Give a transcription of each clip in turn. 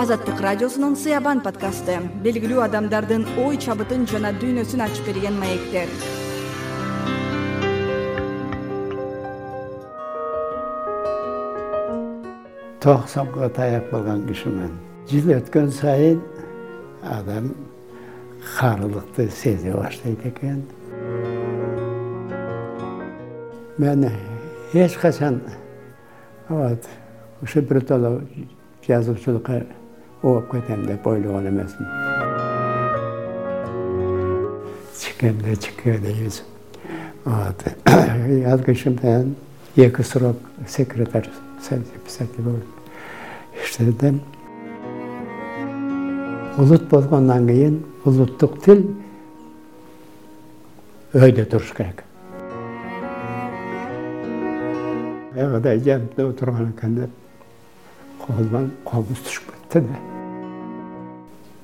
азаттык радиосунун сыябан подкасты. Белгилүү адамдардын ой чабытын жана дүйнөсүн ачып берген маектер. Токсонго таяк болгон кишимин жыл өткөн сайын адам карылыкты сезе баштайт экен. Мен эч качан вот ушу биротоло жазуучулукка ооп кетем деп ойлогон эмесмин. Чикемде чике дейбиз. Вот. Ал менен эки срок секретарь писатель болуп иштедим улут болгондон кийин улуттук тил өйдө туруш керек. Аябадай жанымда отурган экен деп колуман комуз түшүп кетти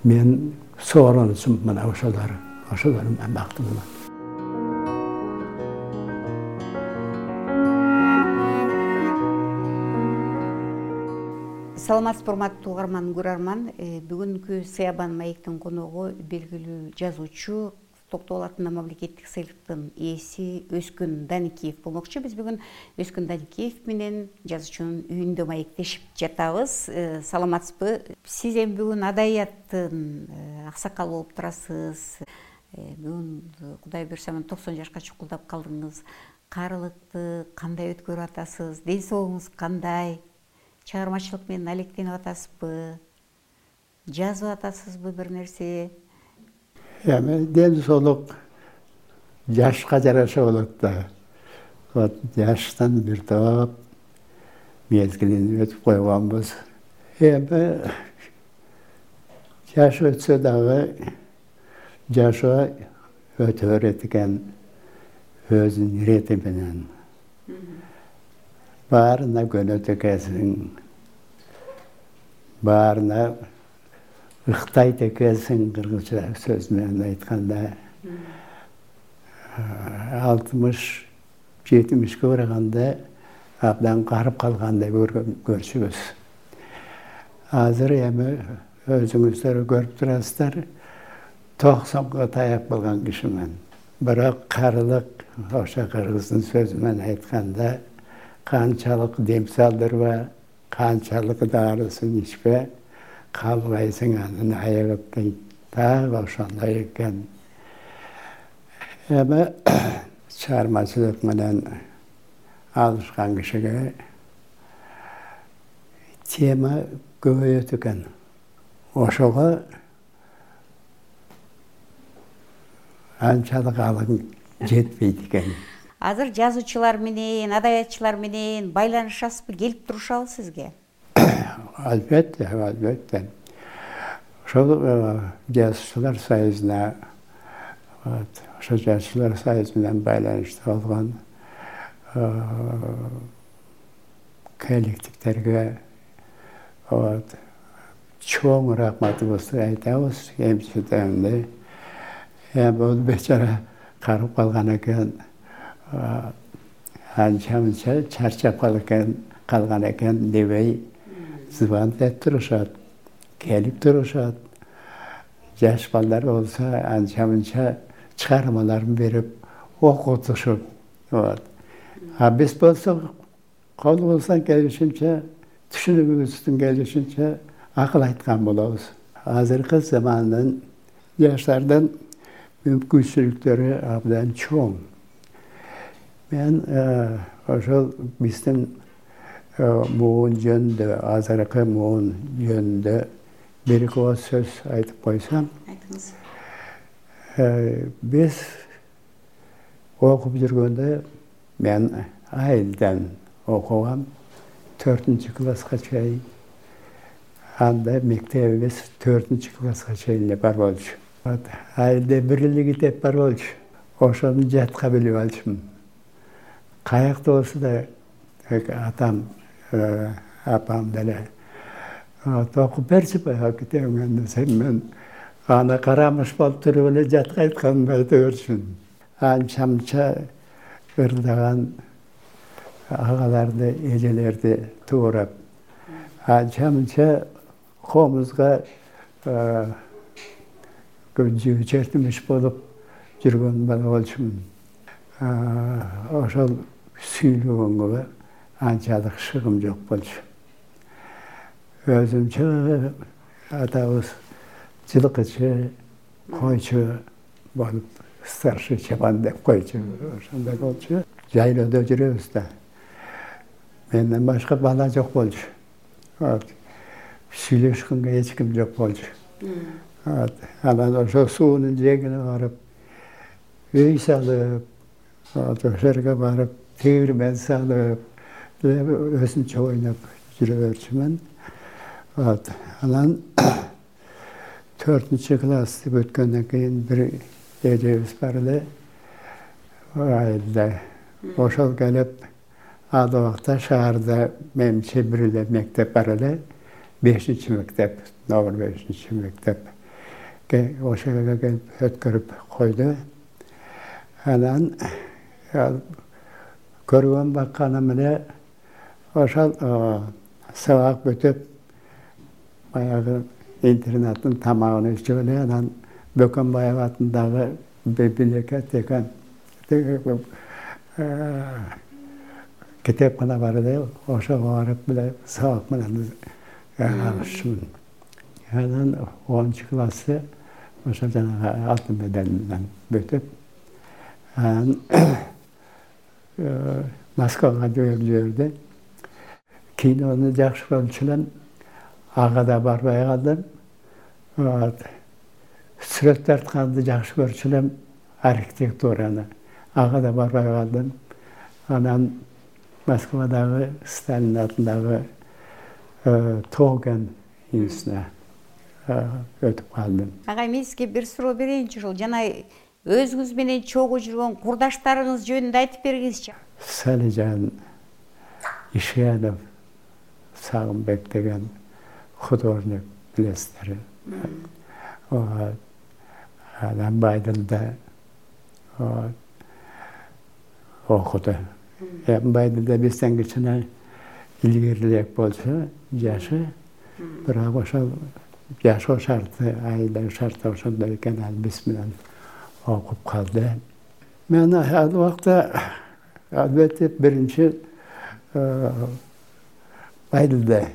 мен соорунучумун мына ошолор ошолор менен бактылуулант саламатсызбы урматтуу угарман көрөрман э, бүгүнкү сыябан маектин коногу белгилүү жазуучу токтогул атынан мамлекеттик сыйлыктын ээси өзкүн даникеев болмокчу. Биз бүгүн өзкүн даникеев менен жазуучунун үйүндө маектешип жатабыз. Э, саламатсызбы? Сиз эми бүгүн адабияттын э, аксакалы болуп турасыз. Э, бүгүн кудай буюрса мына токсон жашка чукулдап калдыңыз. Карылыкты кандай өткөрүп атасыз? Ден соолугуңуз кандай? Чыгармачылык менен алектенип атасызбы? Жазып атасызбы бир нерсе эми ден соолук жашка жараша болот да. Вот жаштын бир топ мезгилин өтүп койгонбуз. Эми жаш өтсө дагы жашоо өтө берет экен өзүнүн ирети менен. Баарына көнөт экенсиң. Баарына ыктайт экенсиң кыргызча сөз менен айтканда алтымыш жетимишке барганда абдан карып калгандай көрчүбүз. Азыр эми өзүңүздөр көрүп турасыздар токсонго таяк болгон кишимин бирок карылык ошо кыргыздын сөзү менен айтканда канчалык дем салдырба канчалык дарысын ичпе калбайсың анын айыгып дейт дагы ошондой экен. Эми чыгармачылык менен алышкан кишиге тема көбөйөт экен. Ошого анчалык алым жетпейт экен. Азыр жазуучулар менен адабиятчылар менен байланышасызбы? Келип турушабы сизге албетте албетте. Ошол э, жазуучулар союзуна ошо жазуучулар союзу менен байланышта болгон э, коллективдерге вот чоң рахматыбызды айтабыз. Эмчиденди эми бул бечара карып калган экен э, анча мынча чарчап калган экен дебей этип турушат келип турушат. Жаш балдар болсо анча мынча чыгармаларын берип окутушуп вот. А биз болсо колубуздан келишинче түшүнүгүбүздүн келишинче акыл айткан болобуз. Азыркы замандын жаштардын мүмкүнчүлүктөрү абдан чоң. Мен э, ошол биздин муун жөнүндө азыркы муун жөнүндө бир эки ооз сөз айтып койсом айтыңыз. биз окуп жүргөндө мен айылдан окугам төртүнчү класска чейин. Анда мектебибиз төртүнчү класска чейин эле бар болчу. Айылда бир эле китеп бар болчу. Ошону жатка билип алчумун. Каякта болсо да атам Э, апам деле. Окуп берчи баягы китебиңен десем мен аны карамыш болуп туруп эле жатка айтканымды айта берчүмүн анча мынча ырдаган агаларды эжелерди туурап анча мынча комузга жертимиш болуп жүргөн бала болчумун ошол сүйлөгөнгө анчалык шыгым жок болчу. Өзүмчө атабыз жылкычы койчу болуп старший чабан деп койчу ошондой болчу. Жайлоодо жүрөбүз да. Менден башка бала жок болчу. Сүйлөшкөнгө эч ким жок болчу. Анан ошо суунун жээгине барып үй салып ошол жерге барып тегирмен салып өзүнчө ойноп жүрө берчүмүн анан төртүнчү классты бүткөндөн кийин бир эжебиз бар эле. Айылда ошол келип ал убакта шаарда менимче бир эле мектеп бар эле. Бешинчи мектеп номер бешинчи мектеп. Ошол жерге келип өткөрүп койду. Анан көргөн бакканым эле ошол сабак бүтүп баягы интернаттын тамагын ичип эле анан бөкөнбаев атындагы библиотека китепкана бар эле. Ошого барып эле сабак менен алышчумун анан онунчу классты ошол жанагы алтын медаль менен бүтүп анан москвага жиберип жиберди кинону жакшы көрчү элем ага да барбай калдым. Сүрөт тартканды жакшы көрчү элем архитектураны. Ага да барбай калдым. Анан москвадагы сталин атындагы тоген институна өтүп калдым. Агай мен сизге бир суроо берейинчи ушул жана өзүңүз менен чогуу жүргөн курдаштарыңыз жөнүндө айтып бергиңизчи салижан ишенов сагынбек деген художник билесиздер. Анан байдылда окуду. Эми байдылда бизден кичине илгерирээк болчу жашы. Бирок ошол жашоо шарты айылдагы шарты ошондой экен ал биз менен окуп калды. Мен ал убакта албетте биринчи байдылда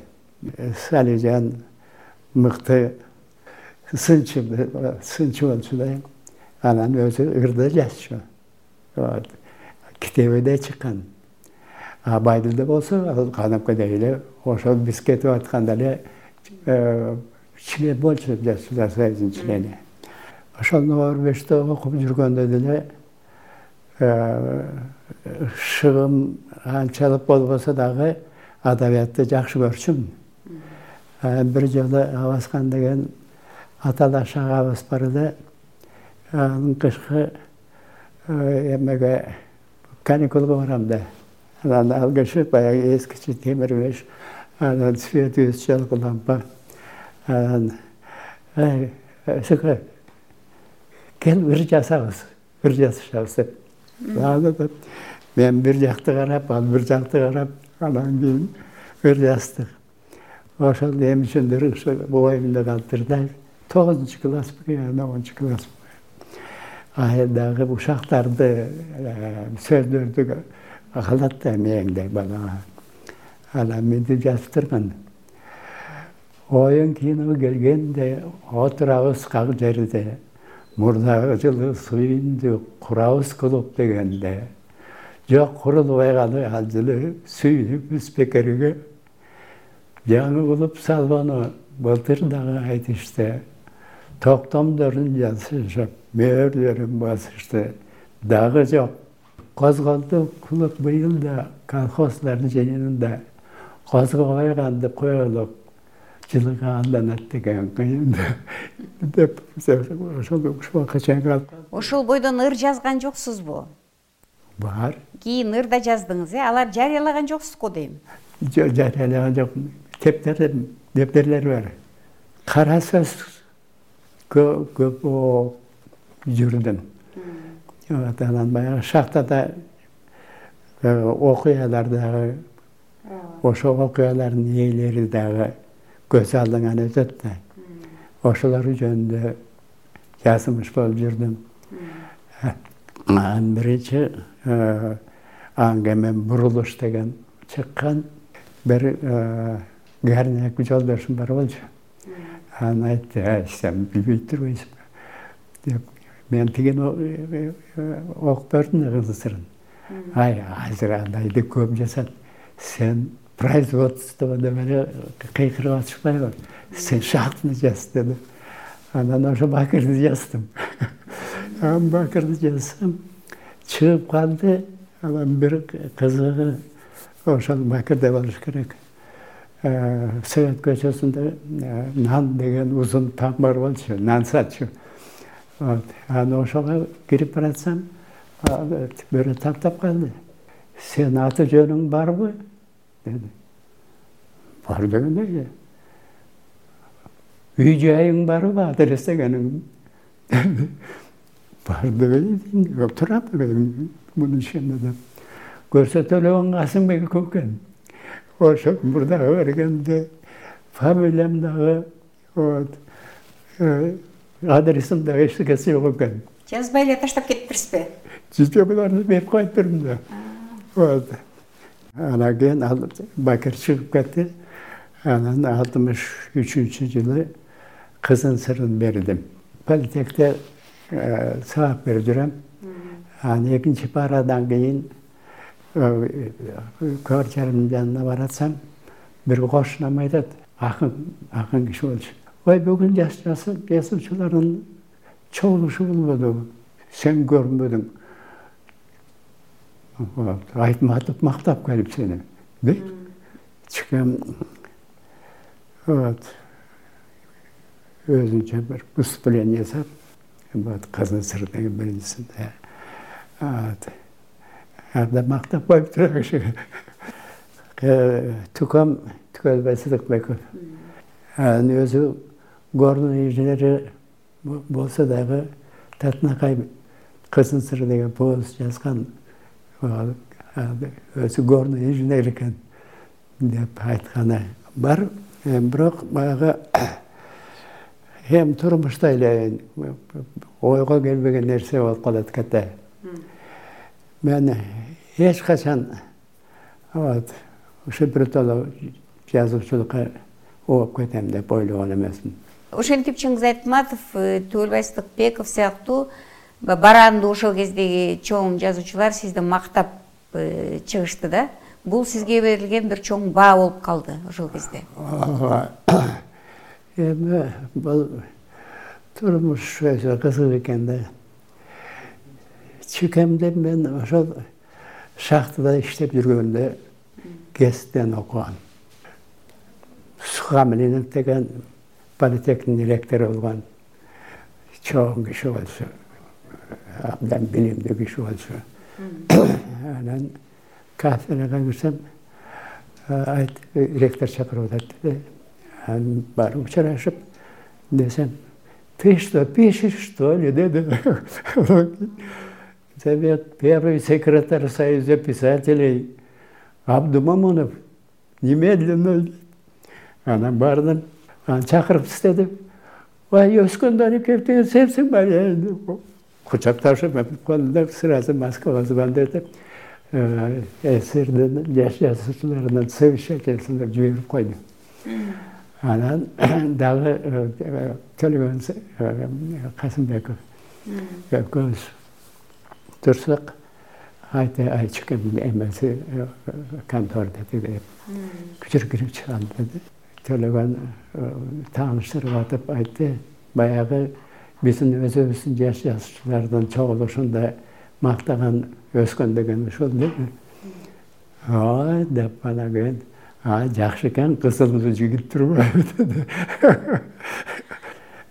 салижан мыкты сынчы сынчы болчу да. Анан өзү ырда жазчу китеби да чыккан. А байдылда болсо ал кадимкидей эле ошол биз кетип атканда эле член болчу союздун члени. Ошол номер окуп жүргөндө деле шыгым анчалык болбосо дагы адабиятты жакшы көрчүмүн бир жолу абаскан деген аталаш агабыз бар эле анын кышкы эмеге каникулга барам да. Анан ал киши баягы эскичи темир пеш анан светибиз жалкы лампа анан кел ыр жасабыз ыр жасашабыз деп. Мен бир жакты карап ал бир жакты карап анан кийин ыр жаздык ошол эмне үчүндүр ушу боюмда калыптыр да тогузунчу класспы онунчу класспы айылдагы ушактарды сөздөрдү калат да мээңде балага анан менти жазып турган. Оюн кино келгенде отурабыз как жерде мурдагы жылы сүйүндү курабыз клуб дегенде жок курулбай калды ал жылы сүйүнүпбүз бекерге жаңы клуб салбаны былтыр дагы айтышты. Токтомдорун жасашып мөөрлөрүн басышты. Дагы жок. Козголду клуб быйыл да колхоздордун жыйынында козгобой калды коелук. Жылыга алданат деген кыйын деп ошол ушуга чейин калып ошол бойдон ыр жазган жоксузбу бар. Кийин ыр да жаздыңыз э? Аларды жарыялаган жоксуз го дейм. Жарыялаган жокмун кептер дептерлер бар. Кара сөз көп жүрдүм. Анан баягы шахтада окуялар дагы ошол окуялардын ээлери дагы көз алдыңан өтөт да. Ошолор жөнүндө жазмыш болуп жүрдүм. Анан биринчи аңгеме бурулуш деген чыккан. Бир гарняк жолдошум бар болчу. Анан айтты сен билбей турбайсыңбы деп мен тигини окуп бердим да кызын сырын ай азыр андайды көп жасат. Сен производствода эле кыйкырып атышпайбы сен шахтаны жаз деди. Анан ошо бакырды жаздым. Бакырды жазсам чыгып калды. Анан бир кызыгы ошол бакырда болуш керек. Совет көчөсүндө нан деген узун там бар болчу нан сатчу анан ошого кирип баратсам бирөө тактап калды. Сенин аты жөнүң барбы? деди. Бар дегенде үй жайың барбы? адрес дегениң бар деген турам мунун ичинде деп. Көрсөтө элебн касымбек экен. Ошо мурдагы бергенде фамилиям дагы вот адресим дагы эчтекеси жок экен. Жазбай эле таштап кетиптирсизби буларды берип коюптурмун да. Вот. Анан кийин ал бакир чыгып кетти. Анан алтымыш үчүнчү жылы кызын сырын бердим. Политехте сабак берип жүрөм. Анан экинчи парадан кийин квартиранын жанына баратсам бир кошунам айтат акын акын киши болчу. Ой бүгүн жаш жасоочулардын чогулушу болбодубу сен көрүнбөдүң айтматов мактап келип сени. Дейт чыккам вот. Өзүнчө бир выступление жасап вот кызыл сыр деген биринчисинде анда мактап коюптур киши тукам түкөлбай сыдыкбеков анын өзү горный инженери болсо дагы татынакай кызыл сыр деген повесть жазган өзү горный инженер экен деп айтканы бар. Бирок баягы эми турмушта эле ойго келбеген нерсе болуп калат экен мен эч качан вот ушу биртоло жазуучулукка ооп кетем деп ойлогон эмесмин. Ошентип чыңгыз айтматов э, түгөлбай сыдыкбеков сыяктуу баранды ошол кездеги чоң жазуучулар сизди мактап э, чыгышты да. Бул сизге берилген бир чоң баа болуп калды ошол кезде. Ооба эми бул турмуш өзү кызык экен да. Чыкемде мен ошол шахтада иштеп жүргөндө гестен окугам сухамлинов деген политехтин директору болгон. Чоң киши болчу абдан билимдүү киши болчу анан кафедрага кирсем айт ректор чакырып атат деди барып учурашып десем ты что пишешь что ли? Деди. Совет первый секретарь союза писателей абдумамунов немедленно анан бардым анан чакырып иштеди ой өскөндөн кептеген сенсиңби кучакташып колунда сразу москвага звондетип сссрдин жаш жазуучуларынан совещательствоно жиберип койду анан дагы төлөгөн касымбеков. Экөөбүз турсак айта айтчу экен эмеси конторда тиги кичире кирип чыгам деди. Төлөгөн тааныштырып атып айтты. Баягы биздин өзүбүздүн жаш жазуучулардын чогулушунда мактаган өскөн деген ушул деди. Ой деп анан кийин жакшы экен кызыл жигит турбайбы деди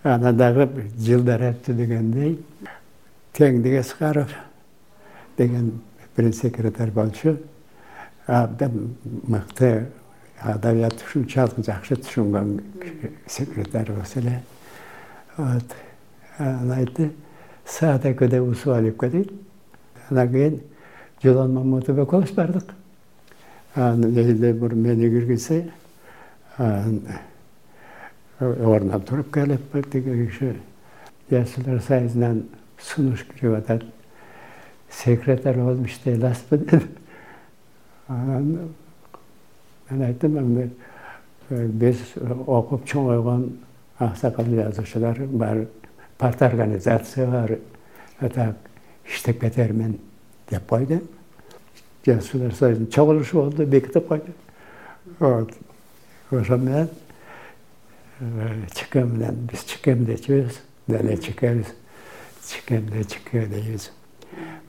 анан дагы жылдар өттү дегендей теңдик эскаров деген биринчи секретарь болчу. Абдан мыкты адабиятты ушунчалык жакшы түшүнгөн секретарь болсо эле. Вот. Анан айтты саат экөөдө усубалиевке дейт. Анан кийин жолон мамутов экөөбүз бардык анан эле мени киргизсе анан ордунан туруп келип тиги киши жашылар союзунан сунуш кирип атат. Секретарь болуп иштей аласызбы деди анан мен айттым эми биз окуп чоңойгон аксакал жазуучулар баары парт организация бар. Так иштеп кетермин деп койдум жазуучулар союзунун чогулушу болду бекитип койду. Вот. Ошо менен чкм менен биз чкмдечүбүз деле чкбиз чкмде чк дейбиз.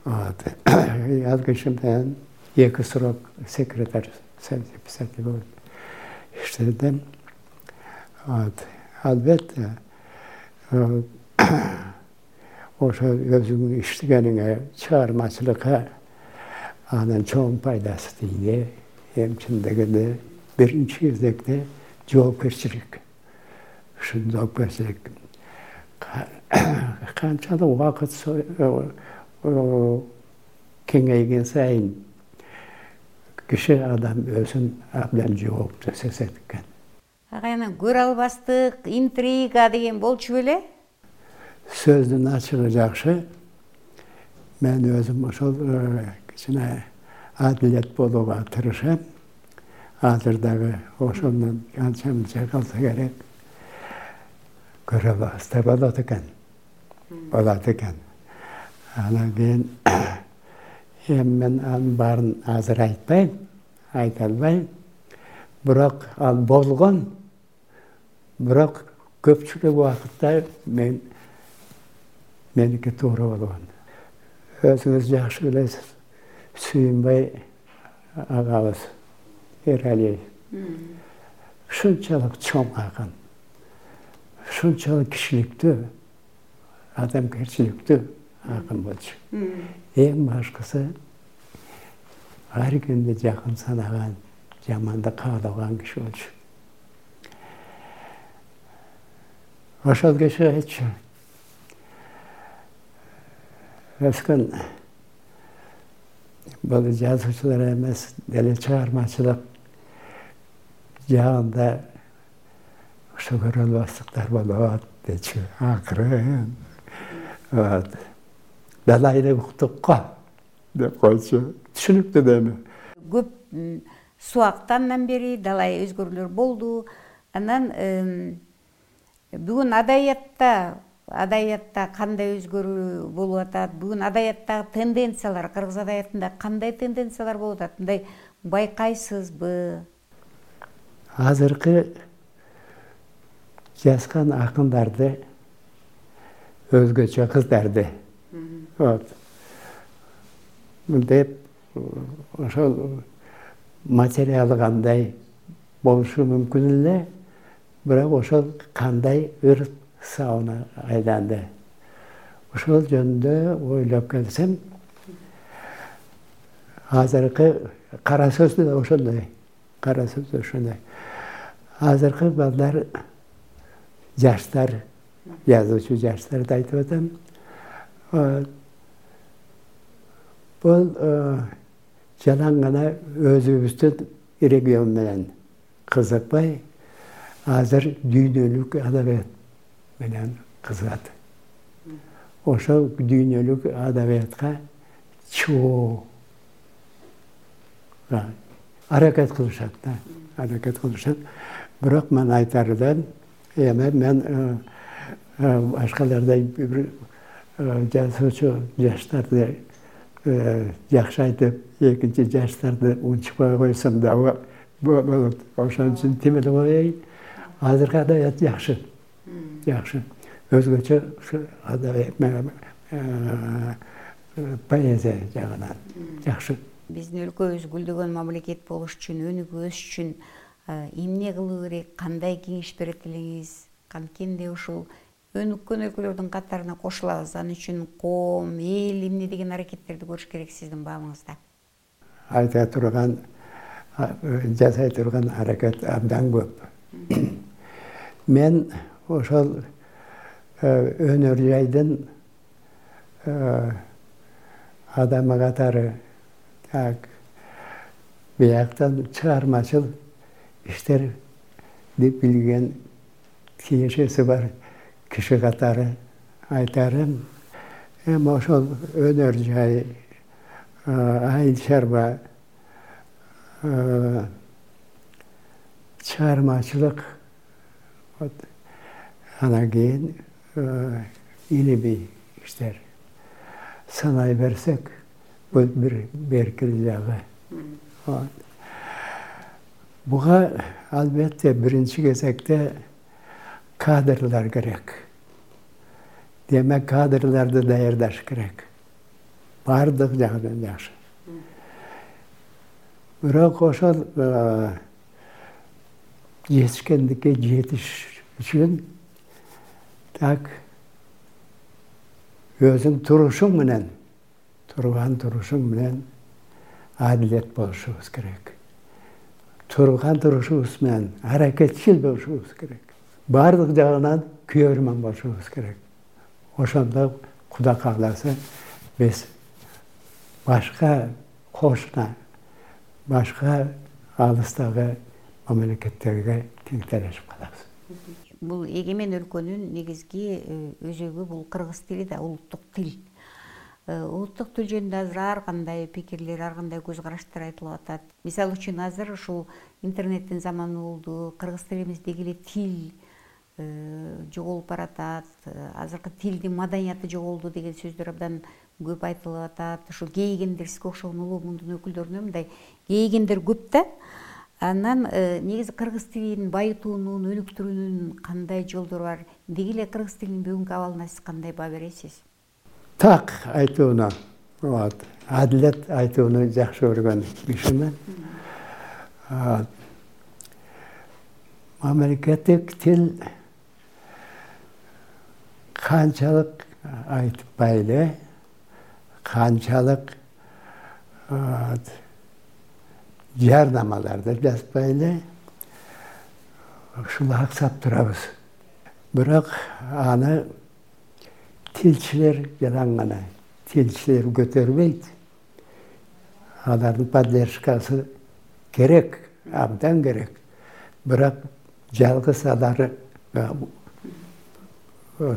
Вот. Ал киши менен эки срок секретарь писатель болуп иштедим. Вот. Албетте ошо өзүңүн иштегениңе чыгармачылыкка анын чоң пайдасы тийди эми чын дегенде биринчи кезекте жоопкерчилик. Ушул жоопкерчилик канчалык убакыт кеңейген сайын киши адам өзүн абдан жоопту сезет экен. Ага анан көрө албастык интрига деген болчу беле? Сөздүн ачыгы жакшы. Мен өзүм ошол кичине адилет болууга тырышам азыр дагы ошондон канча мынча калса керек. Көрө албастар болот экен болот экен. Анан кийин эми мен анын баарын азыр айтпайм айта албайм. Бирок ал болгон бирок көпчүлүк убакытта мен меники туура болгон. Өзүңүз жакшы билесиз сүйүнбай агабыз эралиев ушунчалык чоң акын ушунчалык кишиликтүү адамгерчиликтүү акын болчу. Эң башкысы ар кимди жакын санаган жаманды каалаган киши болчу. Ошол киши айтчу. Өскөн бул жазуучулар эмес деле чыгармачылык жагында ошо көрө албастыктар болот дечү акырын. Вот. Далайны уктук го. Деп койчу. Түшүнүктүү да эми көп субакыт андан бери далай өзгөрүүлөр болду. Анан бүгүн адабиятта адабиятта кандай өзгөрүү болуп атат? Бүгүн адабияттагы тенденциялар кыргыз адабиятында кандай тенденциялар болуп атат? Мындай байкайсызбы? Азыркы жазган акындарды өзгөчө кыздарды. Вот. Деп ошол материалы кандай болушу мүмкүн эле бирок ошол кандай ыр сабына айланды. Ошол жөнүндө ойлоп келсем азыркы кара сөздү да ошондой кара сөз ошондой. Азыркы балдар жаштар жазуучу жаштарды айтып атам. Бул жалаң гана өзүбүздүн регион менен кызыкпай азыр дүйнөлүк адабият менен кызыгат. Ошол дүйнөлүк адабиятка чыгууга аракет кылышат да аракет кылышат. Бирок мен айтарым эми мен башкалардай бир жазуучу жаштарды жакшы айтып экинчи жаштарды унчукпай койсом дагы болот. Ошон үчүн тим эле азыркы адабият жакшы жакшы. Өзгөчө ушу поэзия жагынан жакшы. Биздин өлкөбүз гүлдөгөн мамлекет болуш үчүн өнүгүш үчүн эмне кылуу керек кандай кеңеш берет элеңиз анткенде ушул өнүккөн өлкөлөрдүн катарына кошулабыз. Ал үчүн коом эл эмне деген аракеттерди көрүш керек сиздин баамыңызда. Айта турган жасай турган аракет абдан көп. Мен ошол өнөр жайдын адамы катары так бияктан чыгармачыл иштерди билген тиешеси бар киши катары айтарым. Эми ошол өнөр жай айыл чарба чыгармачылык вот анан кийин илимий иштер. Санай берсек бул бир беркили жагы буга албетте биринчи кезекте кадрлар керек. Демек кадрларды даярдаш керек. Баардык жагынан жакшы. Бирок ошол жетишкендикке жетиш үчүн так. Өзүң турушуң менен турган турушуң менен адилет болушубуз керек. Турган турушубуз менен аракетчил болушубуз керек. Баардык жагынан күбөрмөн болушубуз керек. Ошондо кудай кааласа биз башка кошуна башка алыстагы мамлекеттерге тең талашып калабыз бул эгемен өлкөнүн негизги э, өзөгү бул кыргыз тили да улуттук тил. Э, улуттук тил жөнүндө азыр ар кандай пикирлер ар кандай көз караштар айтылып атат. Мисалы үчүн азыр ушул интернеттин заманы болду кыргыз тилибиздеги эле тил э, жоголуп баратат. Азыркы тилдин маданияты жоголду деген сөздөр абдан көп айтылып атат. Ушул кейигендер сизге окшогон улуу мундун өкүлдөрүнө мындай кейигендер көп да анан э, негизи кыргыз тилин байытуунун өнүктүрүүнүн кандай жолдору бар? Деги эле кыргыз тилинин бүгүнкү абалына сиз кандай баа бересиз? Так айтууну вот. Адилет айтууну жакшы көргөн кишимин мамлекеттик тил канчалык айтпай эле канчалык жардамаларды жазбай эле ушул аксап турабыз. Бирок аны тилчилер жалаң гана тилчилер көтөрбөйт. Алардын поддержкасы керек абдан керек. Бирок жалгыз алары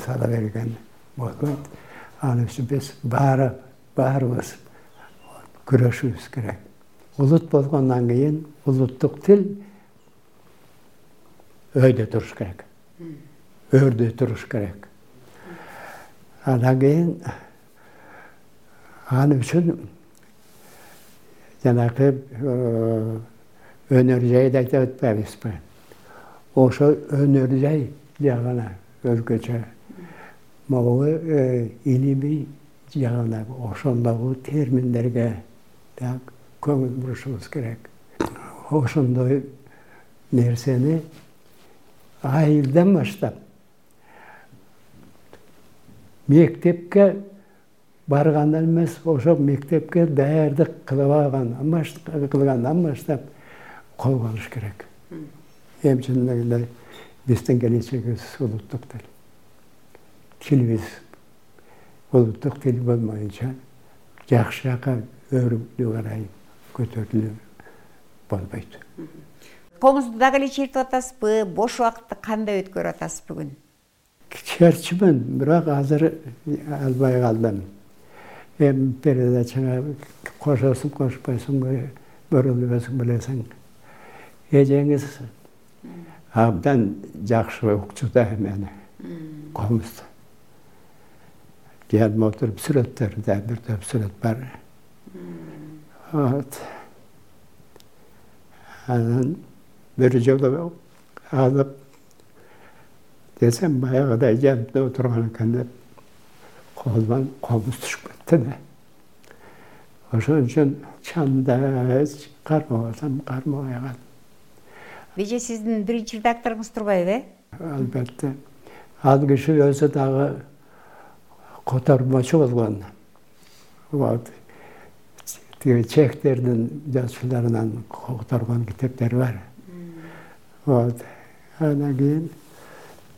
сала берген болбойт ал үчүн биз баары баарыбыз күрөшүбүз керек улут болгондон кийин улуттук тил өйдө туруш керек. Өрдө туруш керек. Анан кийин ал үчүн жанагы өнөр жайды айтып атпайбызбы ошо өнөр жай жагына өзгөчө могу илимий жагына ошондогу терминдерге так көңүл бурушубуз керек. Ошондой нерсени айылдан баштап мектепке баргандан эмес ошол мектепке даярдык кылып алган кылгандан баштап колго алыш керек. Эми чындап эле биздин келечегибиз улуттук тил. Тилибиз улуттук тил болмоюнча жакшы жака өрүлүү карай көтөрүлүү болбойт. Комузду дагы эле чертип атасызбы? Бош убакытты кандай өткөрүп атасыз бүгүн? Чертчүмүн бирок азыр албай калдым. Эми передачага кошосуң кошпойсуңбу көрүлбөсүң билесиң. Эжеңиз абдан жакшы укчу да мени комузду жаныма отуруп сүрөттөр да бир топ сүрөт бар анан бир жолу алып десем баягыдай жанымда отурган экен деп колуман комуз түшүп кетти да ошон үчүн чанда кармап атам кармабай калдым эже сиздин биринчи редакторуңуз турбайбы э? Албетте. Ал киши өзү дагы котормочу болгон. Вот тиги чехтердин жазуучуларынан которгон китептери бар. Вот. Анан кийин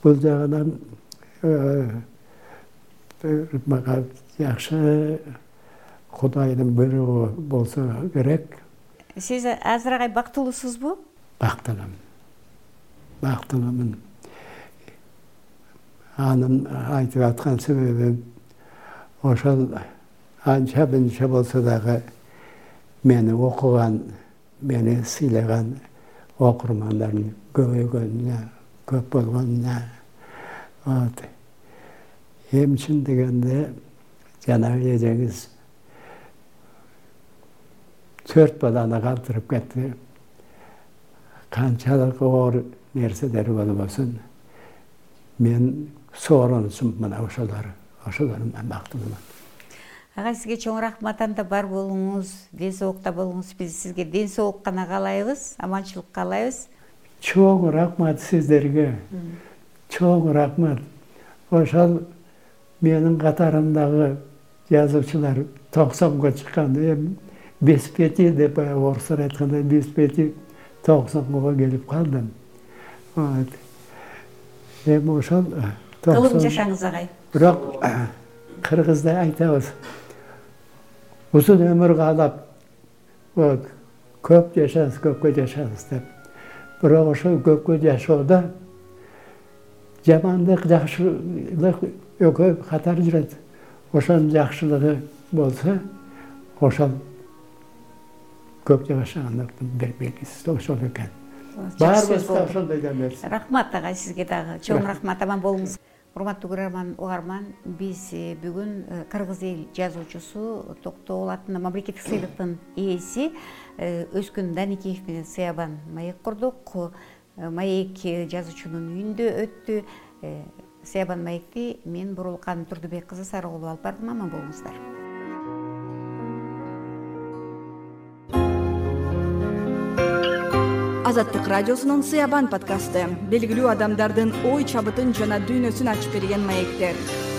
бул жагынан мага жакшы кудайдын буйругу болсо керек. Сиз азыркай бактылуусузбу? Бактылуумун бактылуумун анын айтып аткан себебим ошол анча мынча болсо дагы мени окуган мени сыйлаган окурмандардын көбөйгөнүнө көп болгонуна вот. Эми чын дегенде жанагы эжеңиз төрт баланы калтырып кетти канчалык оор нерселер болбосун мен сооронусум мына ошолор ошолоруна бактылуумун ага сизге чоң рахмат анда бар болуңуз ден соолукта болуңуз. Биз сизге ден соолук гана каалайбыз аманчылык каалайбыз чоң рахмат сиздерге. Чоң рахмат. Ошол менин катарымдагы жазуучулар токсонго чыккан эми беспети деп баягы орустар айткандай беспети токсонго келип калдым. Вот. Эми ошол кылым жашаңыз агай. Бирок кыргызда айтабыз узун өмүр каалап көп жашаңыз көпкө жашаңыз деп. Бирок ошол көпкө жашоодо жамандык жакшылык экөө катар жүрөт. Ошонун жакшылыгы болсо ошол көп жашагандыктын бир белгиси ошол экен. Баарыбыз да ошондой эмес рахмат агай сизге дагы. Чоң рахмат аман болуңуз урматтуу көрөрман угарман биз э, бүгүн э, кыргыз эл жазуучусу токтогул атына мамлекеттик сыйлыктын ээси э, өзкүн даникеев менен сыябан маек курдук. Маек жазуучунун үйүндө өттү. Сыябан маекти мен бурулкан турдубек кызы сарыгулова алып бардым. Аман болуңуздар азаттык радиосунун сыябан подкасты. Белгилүү адамдардын ой чабытын жана дүйнөсүн ачып берген маектер